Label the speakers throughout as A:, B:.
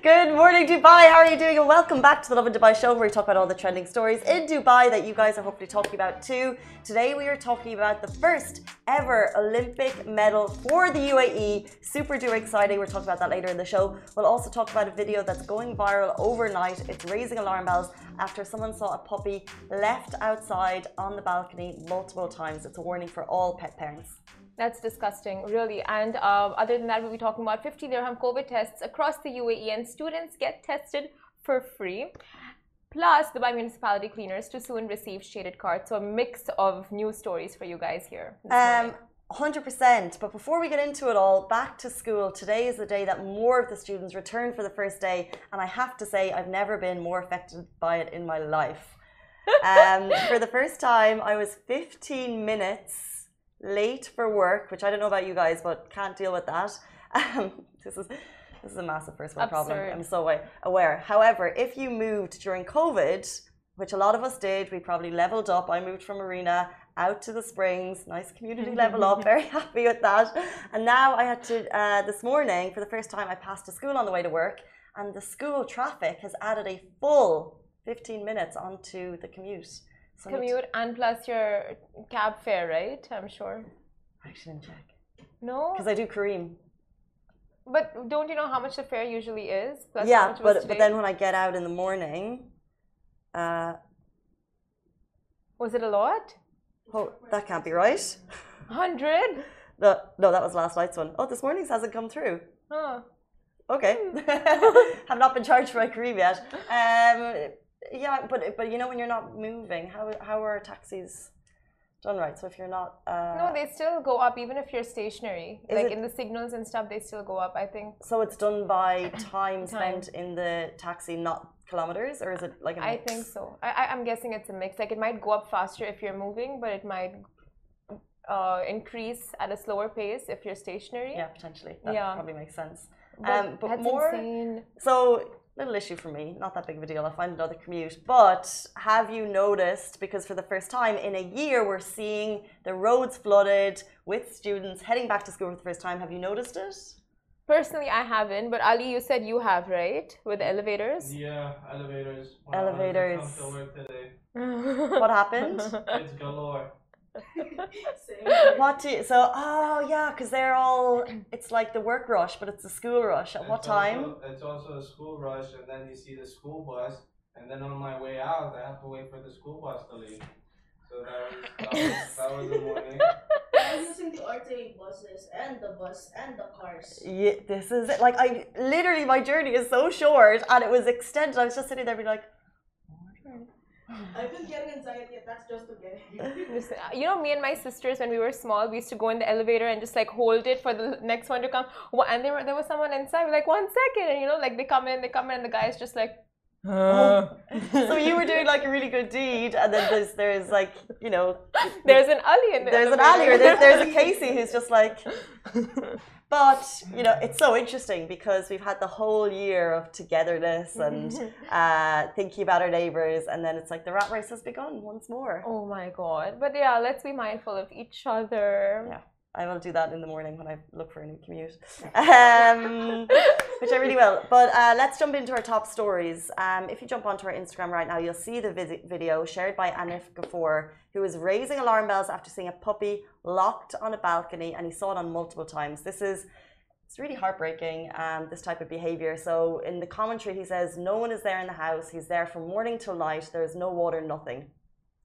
A: Good morning, Dubai. How are you doing? And welcome back to the Lovin Dubai show, where we talk about all the trending stories in Dubai that you guys are hopefully talking about too. Today, we are talking about the first ever Olympic medal for the UAE. Super duper exciting. We're talking about that later in the show. We'll also talk about a video that's going viral overnight. It's raising alarm bells after someone saw a puppy left outside on the balcony multiple times. It's a warning for all pet parents.
B: That's disgusting, really. And uh, other than that, we'll be talking about 50 dirham COVID tests across the UAE, and students get tested for free. Plus, Dubai municipality cleaners to soon receive shaded cards. So, a mix of news stories for you guys here.
A: Um, 100%. But before we get into it all, back to school. Today is the day that more of the students return for the first day. And I have to say, I've never been more affected by it in my life. Um, for the first time, I was 15 minutes late for work, which I don't know about you guys, but can't deal with that. Um, this is this is a massive first world problem. I'm so aware. However, if you moved during COVID, which a lot of us did, we probably leveled up. I moved from Marina out to the Springs, nice community level up. Very happy with that. And now I had to uh, this morning for the first time. I passed a school on the way to work, and the school traffic has added a full 15 minutes onto the commute
B: commute and plus your cab fare, right? I'm sure.
A: I shouldn't check.
B: No,
A: because I do Careem.
B: But don't you know how much the fare usually is?
A: yeah, but but then when I get out in the morning, uh,
B: was it a lot?
A: Oh, that can't be right.
B: Hundred.
A: No, no, that was last night's one. Oh, this morning's hasn't come through.
B: Huh.
A: Okay. Have not been charged for my Careem yet. Um, yeah, but but you know when you're not moving, how how are taxis done right? So if you're not uh,
B: no, they still go up even if you're stationary. Like it, in the signals and stuff, they still go up. I think.
A: So it's done by time, time. spent in the taxi, not kilometers, or is it like a mix?
B: I think so. I, I'm guessing it's a mix. Like it might go up faster if you're moving, but it might uh, increase at a slower pace if you're stationary.
A: Yeah, potentially. That yeah. probably makes sense.
B: But, um, but more. Insane.
A: So little issue for me, not that big of a deal. I'll find another commute. But have you noticed, because for the first time in a year, we're seeing the roads flooded with students heading back to school for the first time. Have you noticed it?
B: Personally, I haven't, but Ali, you said you have, right? With elevators?
C: Yeah, elevators.
A: When elevators. what happened?
C: It's galore.
A: what do you, so oh yeah because they're all it's like the work rush but it's the school rush at
C: it's
A: what time
C: also, it's also a school rush and then you see the school bus and then on my way out i have to wait for the school bus to leave so that was that was, that was the morning
D: I'm using the RTA buses and the bus and the cars.
A: Yeah, this is it. Like I literally, my journey is so short, and it was extended. I was just sitting there, being like,
D: I've been getting anxiety attacks just to get here.
B: you know, me and my sisters, when we were small, we used to go in the elevator and just like hold it for the next one to come. And there, were, there was someone inside. We're like, one second. And you know, like they come in, they come in, and the guy is just like,
A: uh. so you were doing like a really good deed, and then there's there's like you know
B: there's an Ali in there.
A: There's an Ali, or there's, there's a Casey who's just like but you know, it's so interesting because we've had the whole year of togetherness and uh, thinking about our neighbors, and then it's like the rat race has begun once more.
B: Oh my god! But yeah, let's be mindful of each other.
A: Yeah. I will do that in the morning when I look for a new commute, um, which I really will. But uh, let's jump into our top stories. Um, if you jump onto our Instagram right now, you'll see the video shared by Anif Ghafour, who is raising alarm bells after seeing a puppy locked on a balcony, and he saw it on multiple times. This is it's really heartbreaking, um, this type of behavior. So in the commentary, he says, No one is there in the house. He's there from morning till night. There's no water, nothing.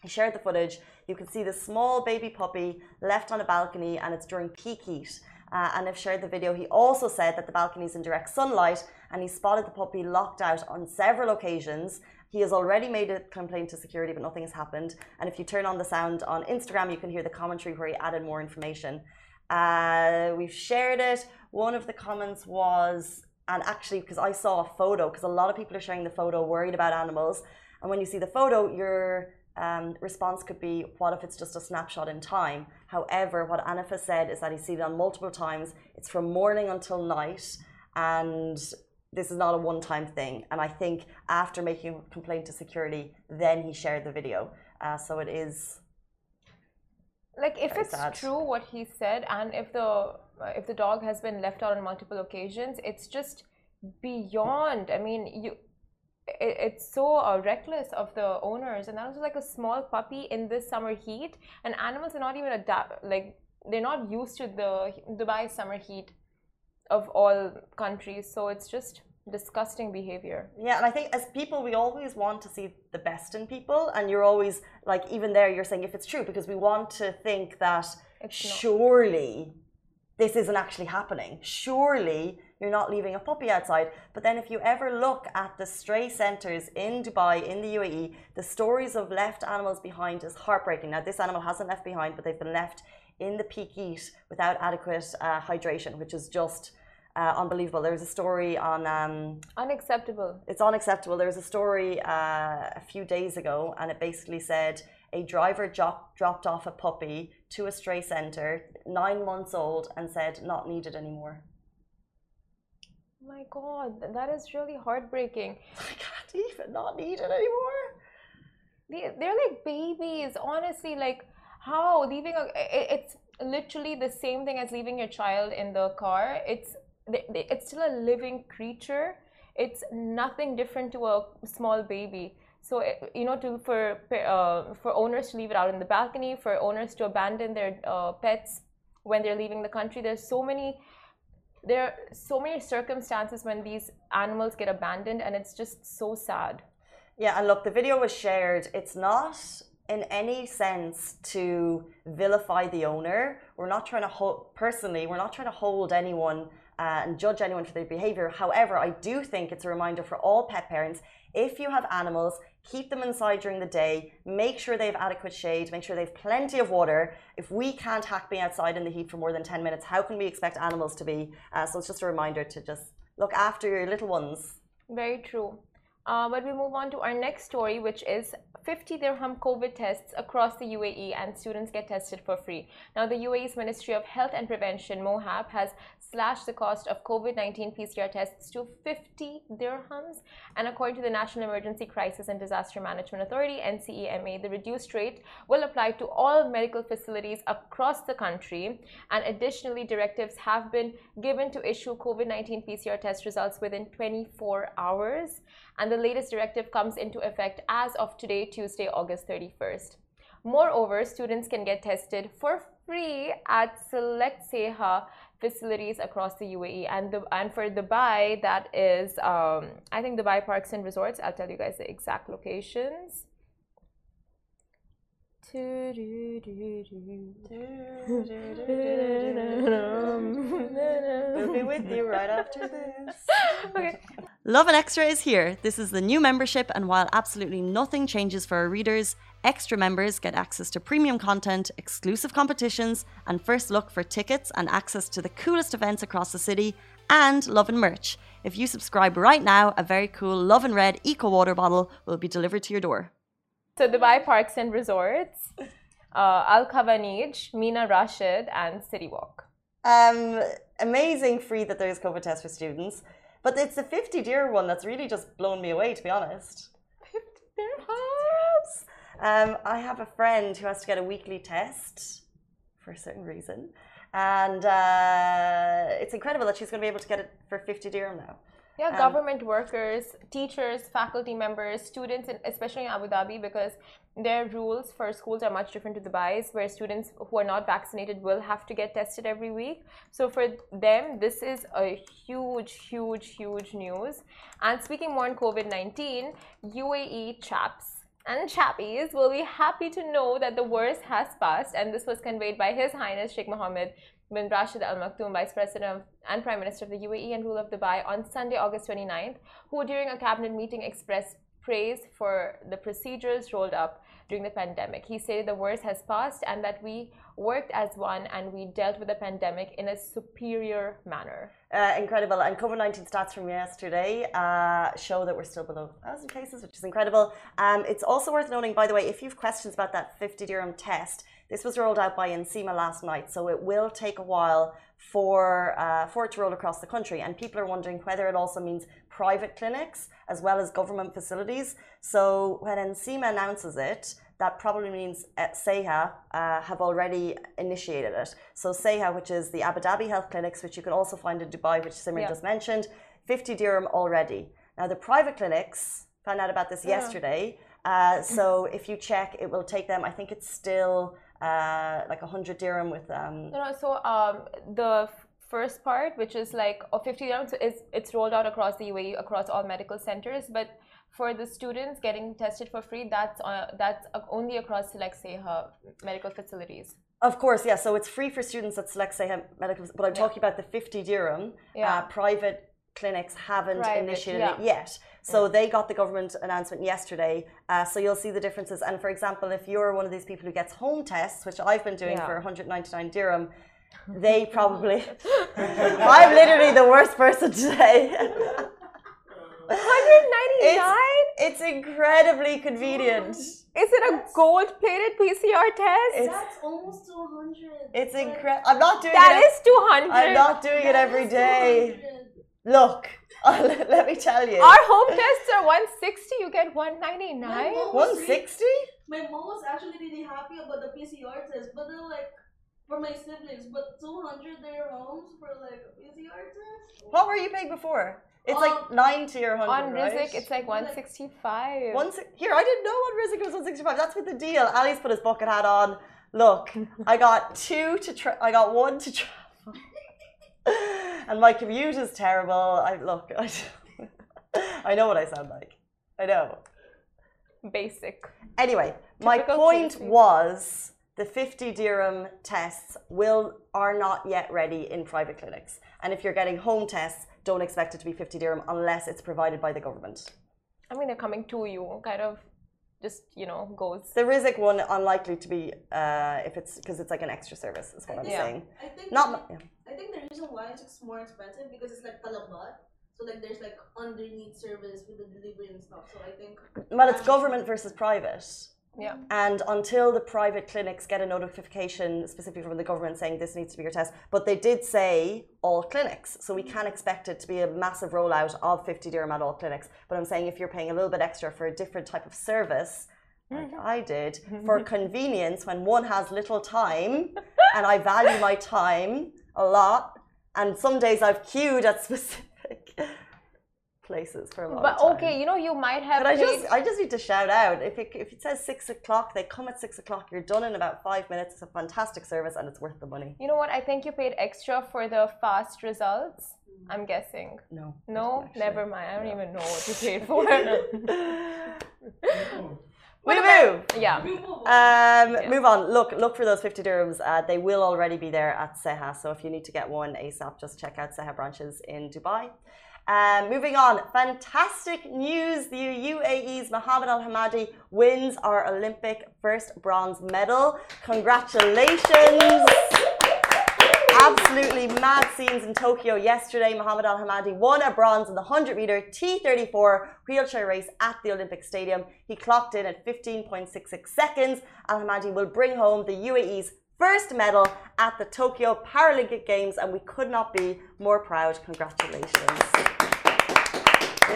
A: He shared the footage. You can see the small baby puppy left on a balcony, and it's during peak heat. Uh, and I've shared the video. He also said that the balcony is in direct sunlight, and he spotted the puppy locked out on several occasions. He has already made a complaint to security, but nothing has happened. And if you turn on the sound on Instagram, you can hear the commentary where he added more information. Uh, we've shared it. One of the comments was, and actually, because I saw a photo, because a lot of people are sharing the photo worried about animals. And when you see the photo, you're um, response could be, what if it's just a snapshot in time? However, what Anifa said is that he's seen it on multiple times. It's from morning until night. And this is not a one-time thing. And I think after making a complaint to security, then he shared the video. Uh, so it is
B: like if
A: Very
B: it's
A: sad.
B: true what he said and if the if the dog has been left out on multiple occasions it's just beyond i mean you it, it's so uh, reckless of the owners and that was like a small puppy in this summer heat and animals are not even adapt like they're not used to the dubai summer heat of all countries so it's just disgusting behavior.
A: Yeah, and I think as people, we always want to see the best in people, and you're always like, even there, you're saying if it's true because we want to think that
B: It's
A: surely this isn't actually happening. Surely you're not leaving a puppy outside. But then, if you ever look at the stray centres in Dubai, in the UAE, the stories of left animals behind is heartbreaking. Now, this animal hasn't left behind, but they've been left in the peak heat without adequate uh, hydration, which is just. Uh, unbelievable. There was a story on um,
B: unacceptable
A: it's unacceptable. There was a story uh, a few days ago, and it basically said a driver drop, dropped off a puppy to a stray centre, nine months old, and said not needed anymore.
B: my god that is really heartbreaking.
A: I can't even not needed anymore.
B: they, they're like babies honestly like how? Leaving a it's literally the same thing as leaving your child in the car. It's it's still a living creature. It's nothing different to a small baby so you know to for uh, for owners to leave it out in the balcony for owners to abandon their uh, pets when they're leaving the country there's so many there are so many circumstances when these animals get abandoned and it's just so sad
A: Yeah, and look, the video was shared. It's not in any sense to vilify the owner. We're not trying to hold, personally, we're not trying to hold anyone uh, and judge anyone for their behavior. However, I do think it's a reminder for all pet parents if you have animals, keep them inside during the day, make sure they have adequate shade, make sure they have plenty of water. If we can't hack being outside in the heat for more than 10 minutes, how can we expect animals to be? Uh, so it's just a reminder to just look after your little ones.
B: Very true. Uh, but we move on to our next story, which is 50 dirham COVID tests across the UAE and students get tested for free. Now, the UAE's Ministry of Health and Prevention, MOHAP, has slashed the cost of COVID 19 PCR tests to 50 dirhams. And according to the National Emergency Crisis and Disaster Management Authority, NCEMA, the reduced rate will apply to all medical facilities across the country. And additionally, directives have been given to issue COVID 19 PCR test results within 24 hours. And the latest directive comes into effect as of today, Tuesday, August 31st. Moreover, students can get tested for free at select SEHA facilities across the UAE. And, the, and for Dubai, that is, um, I think Dubai Parks and Resorts. I'll tell you guys the exact locations.
A: We'll be with you right after this.
B: Okay.
A: Lovin Extra is here. This is the new membership, and while absolutely nothing changes for our readers, extra members get access to premium content, exclusive competitions, and first look for tickets and access to the coolest events across the city, and Lovin merch. If you subscribe right now, a very cool Lovin Red Eco Water bottle will be delivered to your door.
B: So Dubai Parks and Resorts, uh, Al Khawaneej, Mina Rashid, and City Walk.
A: Um, amazing free that there's COVID tests for students, but it's the 50 dirham that's really just blown me away, to be honest. 50 dirhams. Um, I have a friend who has to get a weekly test for a certain reason, and uh, it's incredible that she's going to be able to get it for 50 dirham now.
B: Yeah,
A: Um,
B: government workers, teachers, faculty members, students, and especially in Abu Dhabi, because their rules for schools are much different to Dubai's, where students who are not vaccinated will have to get tested every week. So for them, this is a huge, huge, huge news. And speaking more on COVID 19, UAE chaps and chappies will be happy to know that the worst has passed, and this was conveyed by His Highness Sheikh Mohammed bin Rashid Al Maktoum, Vice President of, and Prime Minister of the UAE and ruler of Dubai, on Sunday, August 29th, who during a cabinet meeting expressed praise for the procedures rolled up during the pandemic. He stated the worst has passed and that we worked as one and we dealt with the pandemic in a superior manner.
A: Uh, incredible. And COVID 19 stats from yesterday uh, show that we're still below 1,000 cases, which is incredible. Um, it's also worth noting, by the way, if you have questions about that 50 dirham test, this was rolled out by NCEMA last night, so it will take a while for uh, for it to roll across the country. And people are wondering whether it also means private clinics as well as government facilities. So when NCEMA announces it, that probably means uh, SEHA uh, have already initiated it. So SEHA, which is the Abu Dhabi Health Clinics, which you can also find in Dubai, which Simran
B: Yeah.
A: just mentioned, 50 dirham already. Now the private clinics found out about this
B: Yeah.
A: yesterday. Uh, so if you check, it will take them. I think it's still uh, like 100 dirham with um,
B: No, no. So um, the first part, which is like of 50 dirham, is it's it's rolled out across the UAE across all medical centers. But for the students getting tested for free, that's uh, that's uh, only across SEHA medical facilities.
A: Of course, yeah. So it's free for students at select say medical, but I'm
B: Yeah.
A: talking about the 50 dirham.
B: Yeah.
A: Uh, private clinics haven't
B: Private,
A: initiated
B: yeah.
A: it yet. So they got the government announcement yesterday. Uh, so you'll see the differences. And for example, if you're one of these people who gets home tests, which I've been doing
B: Yeah.
A: for 199 dirham, they probably. I'm literally the worst person today.
B: 199?
A: it's incredibly convenient.
B: Is it a gold-plated PCR test?
A: It's-
D: That's almost 200.
A: It's incredible. I'm not doing
B: That
A: it.
B: is 200.
A: I'm not doing it
D: that
A: every
D: is
A: day.
D: 200.
A: Look, let me tell you.
B: Our home tests are 160. You get 199.
D: My mom was really-
A: 160?
D: My mom was actually really happy about the PCR test, but they're like, for my siblings, but 200 dirhams for like a PCR test?
A: What were you paying before? It's like
D: Um,
A: 90 or 100,
B: On
A: right?
B: Rizek, it's like 165.
A: One Here, I didn't know on Rizek it was 165. That's with the deal. Ali's put his bucket hat on. Look, I got two to tra- I got one to travel. and my commute is terrible. I look, I, I know what I sound like. I know.
B: Basic.
A: Anyway, my point
B: Casey.
A: was the 50 dirham tests will are not yet ready in private clinics. And if you're getting home tests, don't expect it to be 50 dirham unless it's provided by the government.
B: I mean, they're coming to you, kind of just, you know, goes.
A: The Rizek one unlikely to be uh, if it's because it's like an extra service is what I'm
B: Yeah.
A: saying.
D: I think
A: Not
D: the,
A: yeah.
D: I think the reason why it's more expensive because it's like talabat. So like there's like underneath service with the delivery and stuff. So I think
A: Well, it's government versus private.
B: Yeah.
A: And until the private clinics get a notification specifically from the government saying this needs to be your test, but they did say all clinics, so we can expect it to be a massive rollout of 50 dirham at all clinics. But I'm saying if you're paying a little bit extra for a different type of service, like mm-hmm. I did, for convenience when one has little time, and I value my time a lot, and some days I've queued at specific places for a long
B: But
A: time.
B: okay, you know, you might have
A: But I just, I just need to shout out. If it, if it says six o'clock, they come at six o'clock. You're done in about five minutes. It's a fantastic service, and it's worth the money.
B: You know what? I think you paid extra for the fast results. I'm guessing.
A: No,
B: No,
A: actually.
B: never mind. I don't
A: No.
B: even know what you paid for.
A: we move.
B: yeah.
D: move on.
A: Um,
B: Yeah.
A: Move on. Look, look for those 50 dirhams. Uh, they will already be there at Seha. So if you need to get one ASAP, just check out Seha branches in Dubai. Um, moving on, fantastic news. The UAE's Mohamed Al Hammadi wins our Olympic first bronze medal. Congratulations. Absolutely mad scenes in Tokyo yesterday. Mohamed Al Hammadi won a bronze in the 100 meter T34 wheelchair race at the Olympic Stadium. He clocked in at 15.66 seconds. Al Hammadi will bring home the UAE's first medal at the Tokyo Paralympic Games, and we could not be more proud. Congratulations.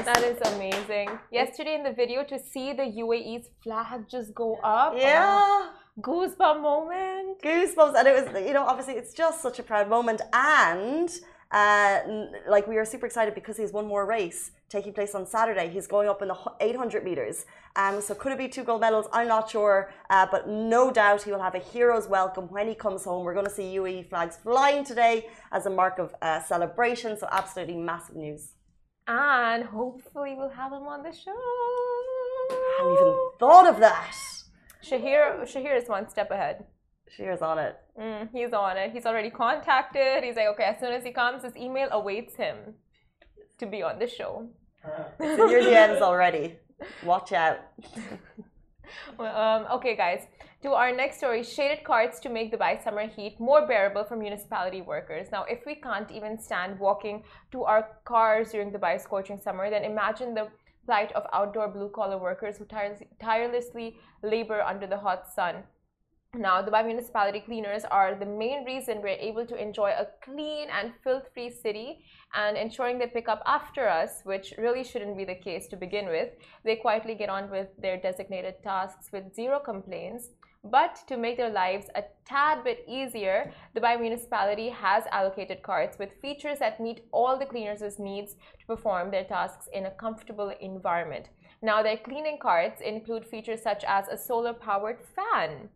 B: That is amazing. Yesterday in the video, to see the UAE's flag just go up.
A: Yeah.
B: oh, goosebump moment.
A: goosebumps and it was you know obviously it's just such a proud moment and uh, like we are super excited because he's one more race taking place on Saturday. He's going up in the 800 meters. Um, so could it be two gold medals? I'm not sure, uh, but no doubt he will have a hero's welcome when he comes home. We're going to see UAE flags flying today as a mark of uh, celebration. So absolutely massive news.
B: And hopefully we'll have him on the show.
A: I hadn't even thought of that.
B: Shahir, Shahir is one step ahead.
A: Cheers on it.
B: Mm, he's on it. He's already contacted. He's like, okay, as soon as he comes, his email awaits him to be on the show.
A: It's in your DMs already. Watch out.
B: Well, um, okay, guys. To our next story, shaded carts to make Dubai summer heat more bearable for municipality workers. Now, if we can't even stand walking to our cars during Dubai's scorching summer, then imagine the plight of outdoor blue collar workers who tires- tirelessly labor under the hot sun. Now, Dubai municipality cleaners are the main reason we're able to enjoy a clean and filth free city and ensuring they pick up after us, which really shouldn't be the case to begin with. They quietly get on with their designated tasks with zero complaints. But to make their lives a tad bit easier, the Dubai municipality has allocated carts with features that meet all the cleaners' needs to perform their tasks in a comfortable environment. Now, their cleaning carts include features such as a solar powered fan,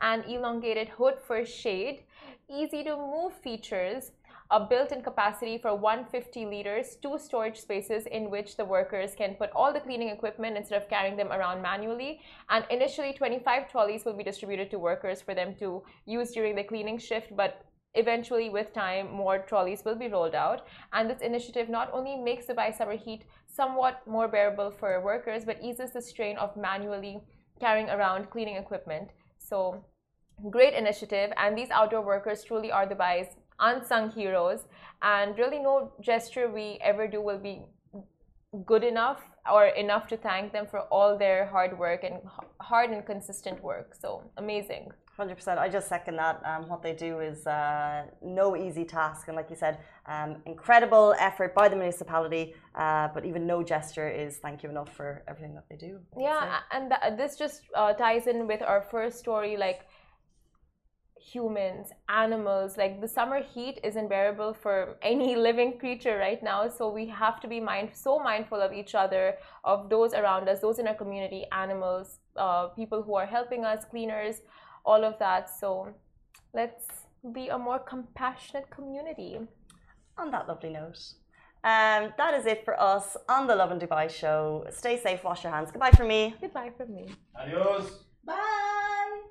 B: an elongated hood for shade, easy to move features, a built-in capacity for 150 liters, two storage spaces in which the workers can put all the cleaning equipment instead of carrying them around manually. And initially, 25 trolleys will be distributed to workers for them to use during the cleaning shift, but eventually with time more trolleys will be rolled out and this initiative not only makes the summer heat somewhat more bearable for workers but eases the strain of manually carrying around cleaning equipment so great initiative and these outdoor workers truly are the Dubai's unsung heroes and really no gesture we ever do will be good enough or enough to thank them for all their hard work and hard and consistent work. So amazing.
A: 100% i just second that. Um, what they do is uh, no easy task and like you said um, incredible effort by the municipality uh, but even no gesture is thank you enough for everything that they do.
B: Yeah and th this just uh, ties in with our first story like humans, animals. Like the summer heat is unbearable for any living creature right now. So we have to be mind so mindful of each other, of those around us, those in our community, animals, uh, people who are helping us, cleaners, all of that. So let's be a more compassionate community.
A: On that lovely note. Um, that is it for us on the Lovin Dubai show. Stay safe, wash your hands. Goodbye from me.
B: Goodbye from me.
C: Adios.
D: Bye.